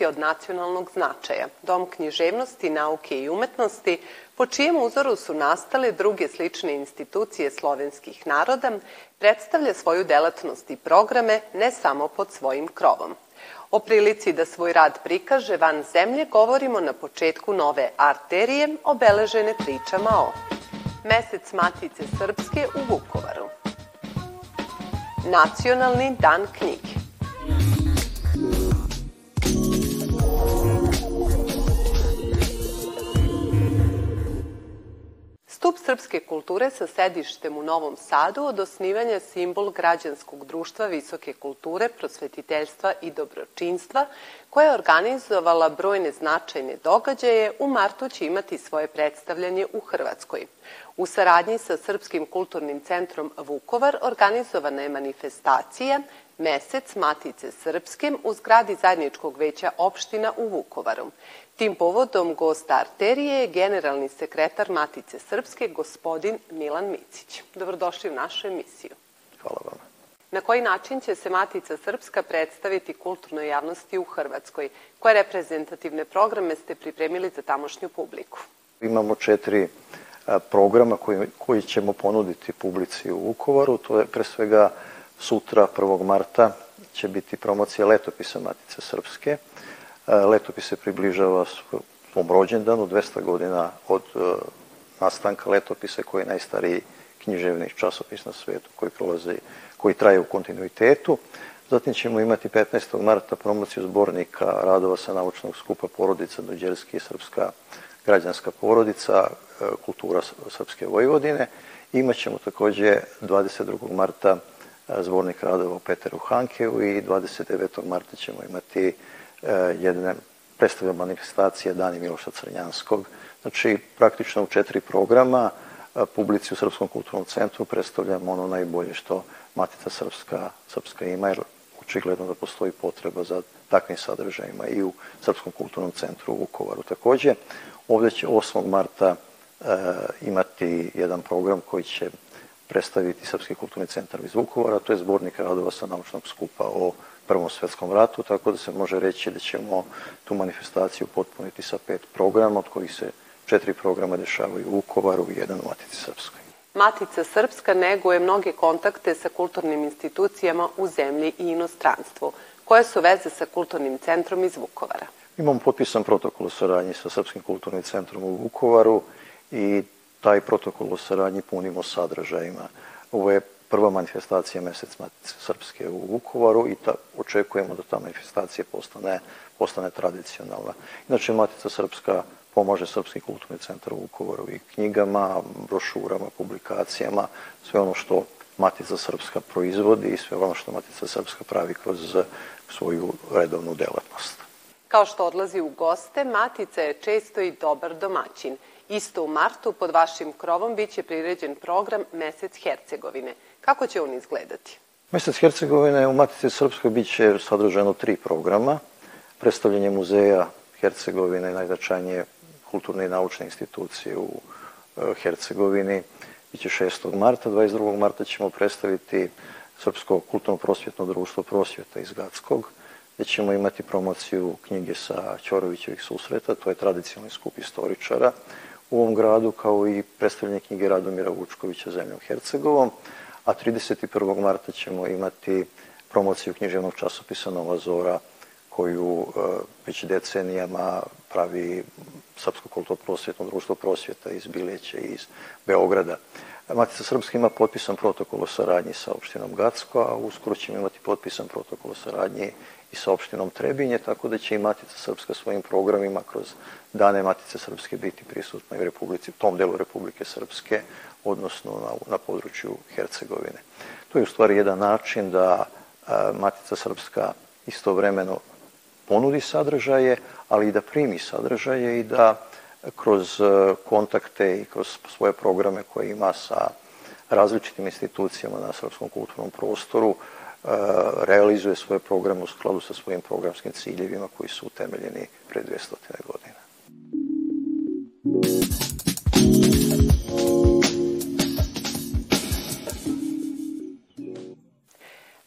Institucija od nacionalnog značaja, Dom književnosti, nauke i umetnosti, po čijem uzoru su nastale druge slične institucije slovenskih naroda, predstavlja svoju delatnost i programe ne samo pod svojim krovom. O prilici da svoj rad prikaže van zemlje govorimo na početku nove arterije, obeležene pričama o Mesec Matice Srpske u Vukovaru. Nacionalni dan knjige. Stup srpske kulture sa sedištem u Novom Sadu od osnivanja simbol građanskog društva visoke kulture, prosvetiteljstva i dobročinstva, koja je organizovala brojne značajne događaje, u martu će imati svoje predstavljanje u Hrvatskoj. U saradnji sa Srpskim kulturnim centrom Vukovar organizovana je manifestacija Mesec Matice Srpske u zgradi zajedničkog veća opština u Vukovaru. Tim povodom gost arterije je generalni sekretar Matice Srpske, gospodin Milan Micić. Dobrodošli u našu emisiju. Hvala vam. Na koji način će se Matica Srpska predstaviti kulturnoj javnosti u Hrvatskoj? Koje reprezentativne programe ste pripremili za tamošnju publiku? Imamo četiri programa koji, koji ćemo ponuditi publici u Vukovaru. To je pre svega sutra, 1. marta, će biti promocija letopisa Matice Srpske. Letopis se približava svom rođendanu, 200 godina od nastanka letopisa koji je najstariji književni časopis na svetu koji prolazi, koji traje u kontinuitetu. Zatim ćemo imati 15. marta promociju zbornika radova sa naučnog skupa porodica Dođerski i Srpska građanska porodica, kultura Srpske Vojvodine. Imaćemo takođe 22. marta zbornik radova u Peteru Hankeu i 29. marta ćemo imati jedne predstavlja manifestacije Dani Miloša Crnjanskog. Znači, praktično u četiri programa publici u Srpskom kulturnom centru predstavljamo ono najbolje što Matica Srpska, Srpska ima, jer očigledno da postoji potreba za takvim sadržajima i u Srpskom kulturnom centru u Vukovaru. Takođe, ovde će 8. marta e, imati jedan program koji će predstaviti Srpski kulturni centar iz Vukovara, to je zbornik radova sa naučnog skupa o Prvom svetskom ratu, tako da se može reći da ćemo tu manifestaciju potpuniti sa pet programa, od kojih se četiri programa dešavaju u Vukovaru i jedan u Matici Srpskoj. Matica Srpska neguje mnoge kontakte sa kulturnim institucijama u zemlji i inostranstvu. Koje su veze sa kulturnim centrom iz Vukovara? Imamo potpisan protokol o saradnji sa Srpskim kulturnim centrom u Vukovaru i taj protokol o saradnji punimo sadržajima. Ovo je prva manifestacija Mesec Matice Srpske u Vukovaru i ta, očekujemo da ta manifestacija postane, postane tradicionalna. Inače, Matica Srpska pomaže Srpski kulturni centar u Vukovaru i knjigama, brošurama, publikacijama, sve ono što Matica Srpska proizvodi i sve ono što Matica Srpska pravi kroz svoju redovnu delatnost. Kao što odlazi u goste, Matica je često i dobar domaćin. Isto u martu pod vašim krovom biće priređen program Mesec Hercegovine. Kako će on izgledati? Mesec Hercegovine u Matici Srpskoj biće sadržano tri programa. Predstavljanje muzeja Hercegovine, najznačajnije kulturne i naučne institucije u e, Hercegovini. Biće 6. marta, 22. marta ćemo predstaviti Srpsko kulturno prosvjetno društvo prosvjeta iz Gatskog, gde ćemo imati promociju knjige sa Ćorovićevih susreta, to je tradicionalni skup istoričara u ovom gradu, kao i predstavljanje knjige Radomira Vučkovića Zemljom Hercegovom, a 31. marta ćemo imati promociju književnog časopisa Nova Zora, koju e, već decenijama pravi Srpsko kulturno prosvjetno društvo prosvjeta iz Bileća i iz Beograda. Matica Srpska ima potpisan protokol o saradnji sa opštinom Gacko, a uskoro ćemo imati potpisan protokol o saradnji i sa opštinom Trebinje, tako da će i Matica Srpska svojim programima kroz dane Matice Srpske biti prisutna i u Republici, tom delu Republike Srpske, odnosno na, na području Hercegovine. To je u stvari jedan način da a, Matica Srpska istovremeno ponudi sadržaje, ali i da primi sadržaje i da kroz kontakte i kroz svoje programe koje ima sa različitim institucijama na srpskom kulturnom prostoru realizuje svoje programe u skladu sa svojim programskim ciljevima koji su utemeljeni pre 200 godina.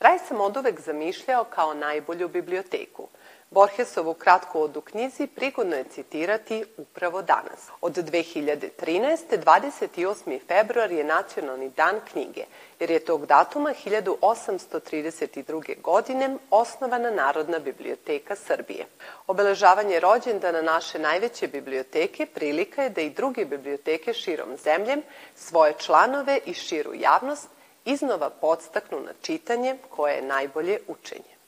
Raj sam od uvek zamišljao kao najbolju biblioteku. Borhesovu kratku od u knjizi prigodno je citirati upravo danas. Od 2013. 28. februar je nacionalni dan knjige, jer je tog datuma 1832. godine osnovana Narodna biblioteka Srbije. Obeležavanje rođendana naše najveće biblioteke prilika je da i druge biblioteke širom zemlje svoje članove i širu javnost iznova podstaknu na čitanje koje je najbolje učenje.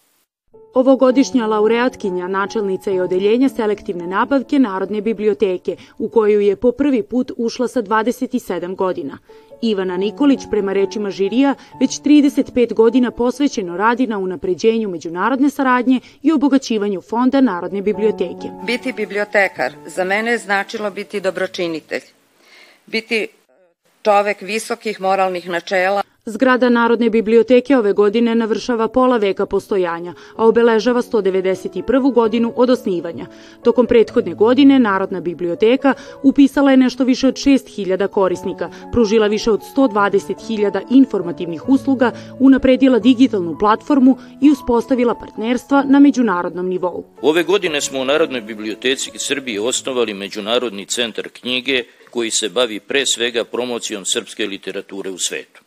Ovogodišnja laureatkinja, načelnica i odeljenja selektivne nabavke Narodne biblioteke, u koju je po prvi put ušla sa 27 godina. Ivana Nikolić, prema rečima žirija, već 35 godina posvećeno radi na unapređenju međunarodne saradnje i obogaćivanju fonda Narodne biblioteke. Biti bibliotekar za mene je značilo biti dobročinitelj, biti čovek visokih moralnih načela, Zgrada Narodne biblioteke ove godine navršava pola veka postojanja, a obeležava 191. godinu od osnivanja. Tokom prethodne godine Narodna biblioteka upisala je nešto više od 6000 korisnika, pružila više od 120.000 informativnih usluga, unapredila digitalnu platformu i uspostavila partnerstva na međunarodnom nivou. Ove godine smo u Narodnoj biblioteci Srbije osnovali Međunarodni centar knjige koji se bavi pre svega promocijom srpske literature u svetu.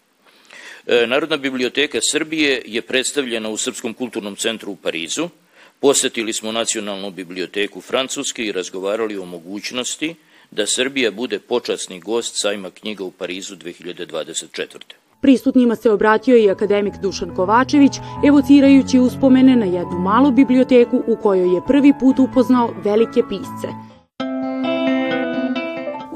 E, Narodna biblioteka Srbije je predstavljena u Srpskom kulturnom centru u Parizu. Posetili smo Nacionalnu biblioteku Francuske i razgovarali o mogućnosti da Srbija bude počasni gost sajma knjiga u Parizu 2024. Prisutnima se obratio i akademik Dušan Kovačević, evocirajući uspomene na jednu malu biblioteku u kojoj je prvi put upoznao velike pisce –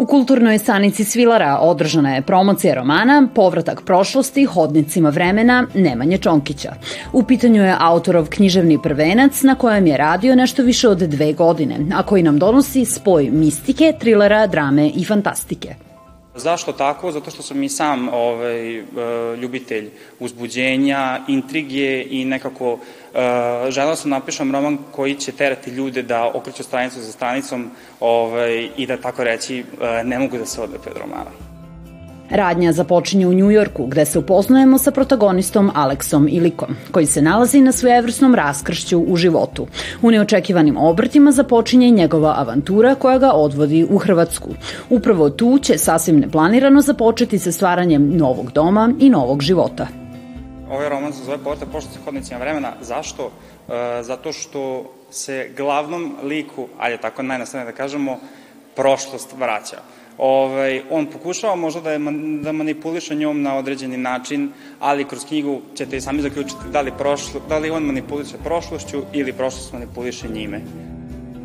U kulturnoj stanici Svilara održana je promocija romana Povratak prošlosti hodnicima vremena Nemanje Čonkića. U pitanju je autorov književni prvenac na kojem je radio nešto više od dve godine, a koji nam donosi spoj mistike, trilera, drame i fantastike. Zašto tako? Zato što sam i sam ovaj, e, ljubitelj uzbuđenja, intrige i nekako Uh, želeo sam da napišem roman koji će terati ljude da okreću stranicu za stranicom ovaj, i da tako reći uh, ne mogu da se odlepe od romana. Radnja započinje u Njujorku, gde se upoznajemo sa protagonistom Aleksom Ilikom, koji se nalazi na svojevrsnom raskršću u životu. U neočekivanim obrtima započinje njegova avantura koja ga odvodi u Hrvatsku. Upravo tu će sasvim neplanirano započeti sa stvaranjem novog doma i novog života ovaj roman se zove Porta pošto se hodnicima vremena. Zašto? E, zato što se glavnom liku, ajde tako najnastavnije da kažemo, prošlost vraća. Ovaj, on pokušava možda da, je, da manipuliše njom na određeni način, ali kroz knjigu ćete i sami zaključiti da li, prošlo, da li on manipuliše prošlošću ili prošlost manipuliše njime.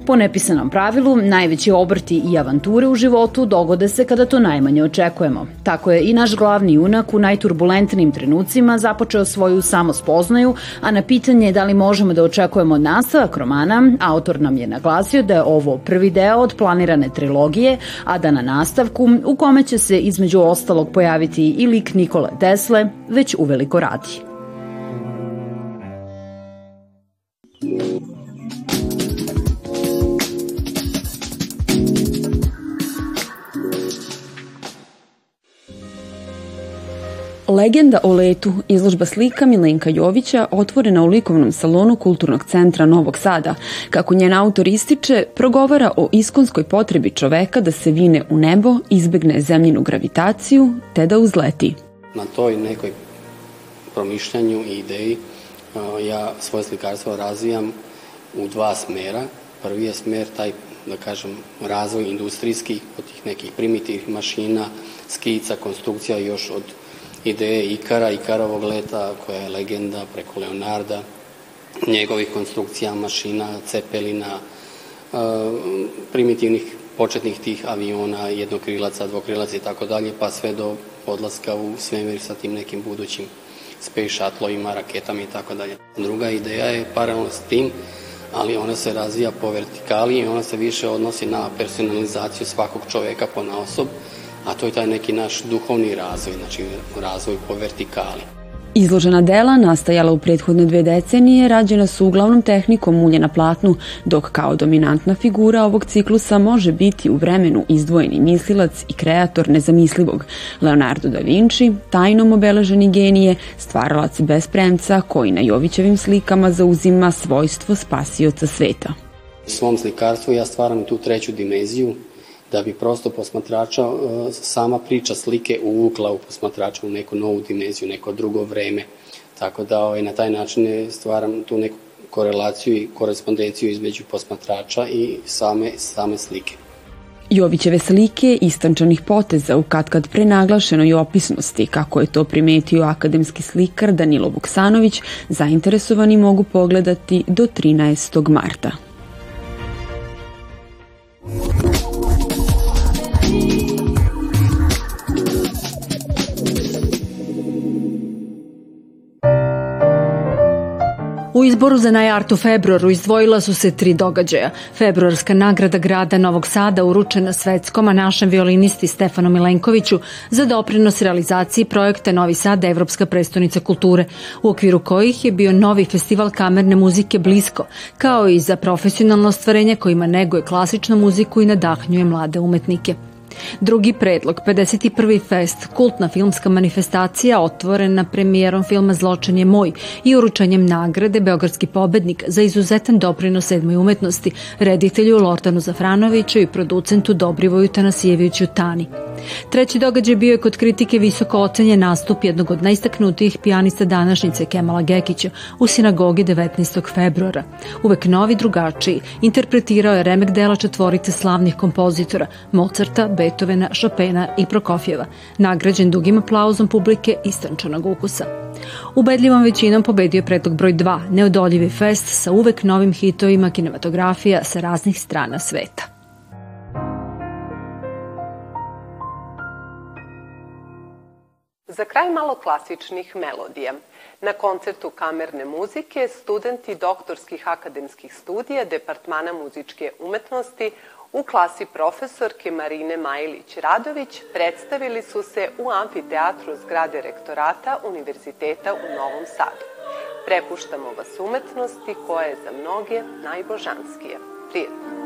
Po nepisanom pravilu, najveći obrti i avanture u životu dogode se kada to najmanje očekujemo. Tako je i naš glavni junak u najturbulentnim trenucima započeo svoju samospoznaju, a na pitanje da li možemo da očekujemo nastavak romana, autor nam je naglasio da je ovo prvi deo od planirane trilogije, a da na nastavku, u kome će se između ostalog pojaviti i lik Nikole Tesle, već uveliko radi. Legenda o letu, izložba slika Milenka Jovića, otvorena u likovnom salonu Kulturnog centra Novog Sada, kako njen autor ističe, progovara o iskonskoj potrebi čoveka da se vine u nebo, izbegne zemljinu gravitaciju, te da uzleti. Na toj nekoj promišljanju i ideji ja svoje slikarstvo razvijam u dva smera. Prvi je smer taj, da kažem, razvoj industrijski od tih nekih primitivnih mašina, skica, konstrukcija još od ideje Ikara, Ikarovog leta, koja je legenda preko Leonarda, njegovih konstrukcija, mašina, cepelina, e, primitivnih početnih tih aviona, jednokrilaca, dvokrilaca i tako dalje, pa sve do odlaska u svemir sa tim nekim budućim space shuttle raketama i tako dalje. Druga ideja je paralelno s tim, ali ona se razvija po vertikali i ona se više odnosi na personalizaciju svakog čoveka po naosob, a to je taj neki naš duhovni razvoj, znači razvoj po vertikali. Izložena dela, nastajala u prethodne dve decenije, rađena su uglavnom tehnikom mulje na platnu, dok kao dominantna figura ovog ciklusa može biti u vremenu izdvojeni mislilac i kreator nezamislivog Leonardo da Vinci, tajnom obeleženi genije, stvaralac bez premca koji na Jovićevim slikama zauzima svojstvo spasioca sveta. U svom slikarstvu ja stvaram tu treću dimenziju, da bi prosto posmatrača, e, sama priča slike uvukla u posmatrača u neku novu dimenziju, neko drugo vreme. Tako da ovaj, na taj način stvaram tu neku korelaciju i korespondenciju između posmatrača i same, same slike. Jovićeve slike istančanih poteza u katkad prenaglašenoj opisnosti, kako je to primetio akademski slikar Danilo Vuksanović, zainteresovani mogu pogledati do 13. marta. U izboru za najart u februaru izdvojila su se tri događaja. Februarska nagrada grada Novog Sada uručena svetskom, a našem violinisti Stefanu Milenkoviću za doprinos realizaciji projekta Novi Sad Evropska prestonica kulture, u okviru kojih je bio novi festival kamerne muzike Blisko, kao i za profesionalno ostvarenje kojima neguje klasičnu muziku i nadahnjuje mlade umetnike. Drugi predlog, 51. fest, kultna filmska manifestacija otvorena premijerom filma Zločin je moj i uručanjem nagrade Beogradski pobednik za izuzetan doprinos sedmoj umetnosti, reditelju Lordanu Zafranoviću i producentu Dobrivoju Tanasijeviću Tani. Treći događaj bio je kod kritike visoko ocenjen nastup jednog od najistaknutijih pijanista današnjice Kemala Gekića u sinagogi 19. februara. Uvek novi drugačiji, interpretirao je remek dela četvorice slavnih kompozitora Mozarta, Beethovena, Chopina i Prokofjeva, nagrađen dugim aplauzom publike istančanog ukusa. Ubedljivom većinom pobedio je predlog broj 2, neodoljivi fest sa uvek novim hitovima kinematografija sa raznih strana sveta. Za kraj malo klasičnih melodija. Na koncertu kamerne muzike studenti doktorskih akademskih studija Departmana muzičke umetnosti u klasi profesorke Marine Majlić-Radović predstavili su se u amfiteatru zgrade rektorata Univerziteta u Novom Sadu. Prepuštamo vas umetnosti koja je za mnoge najbožanskije. Prijetno!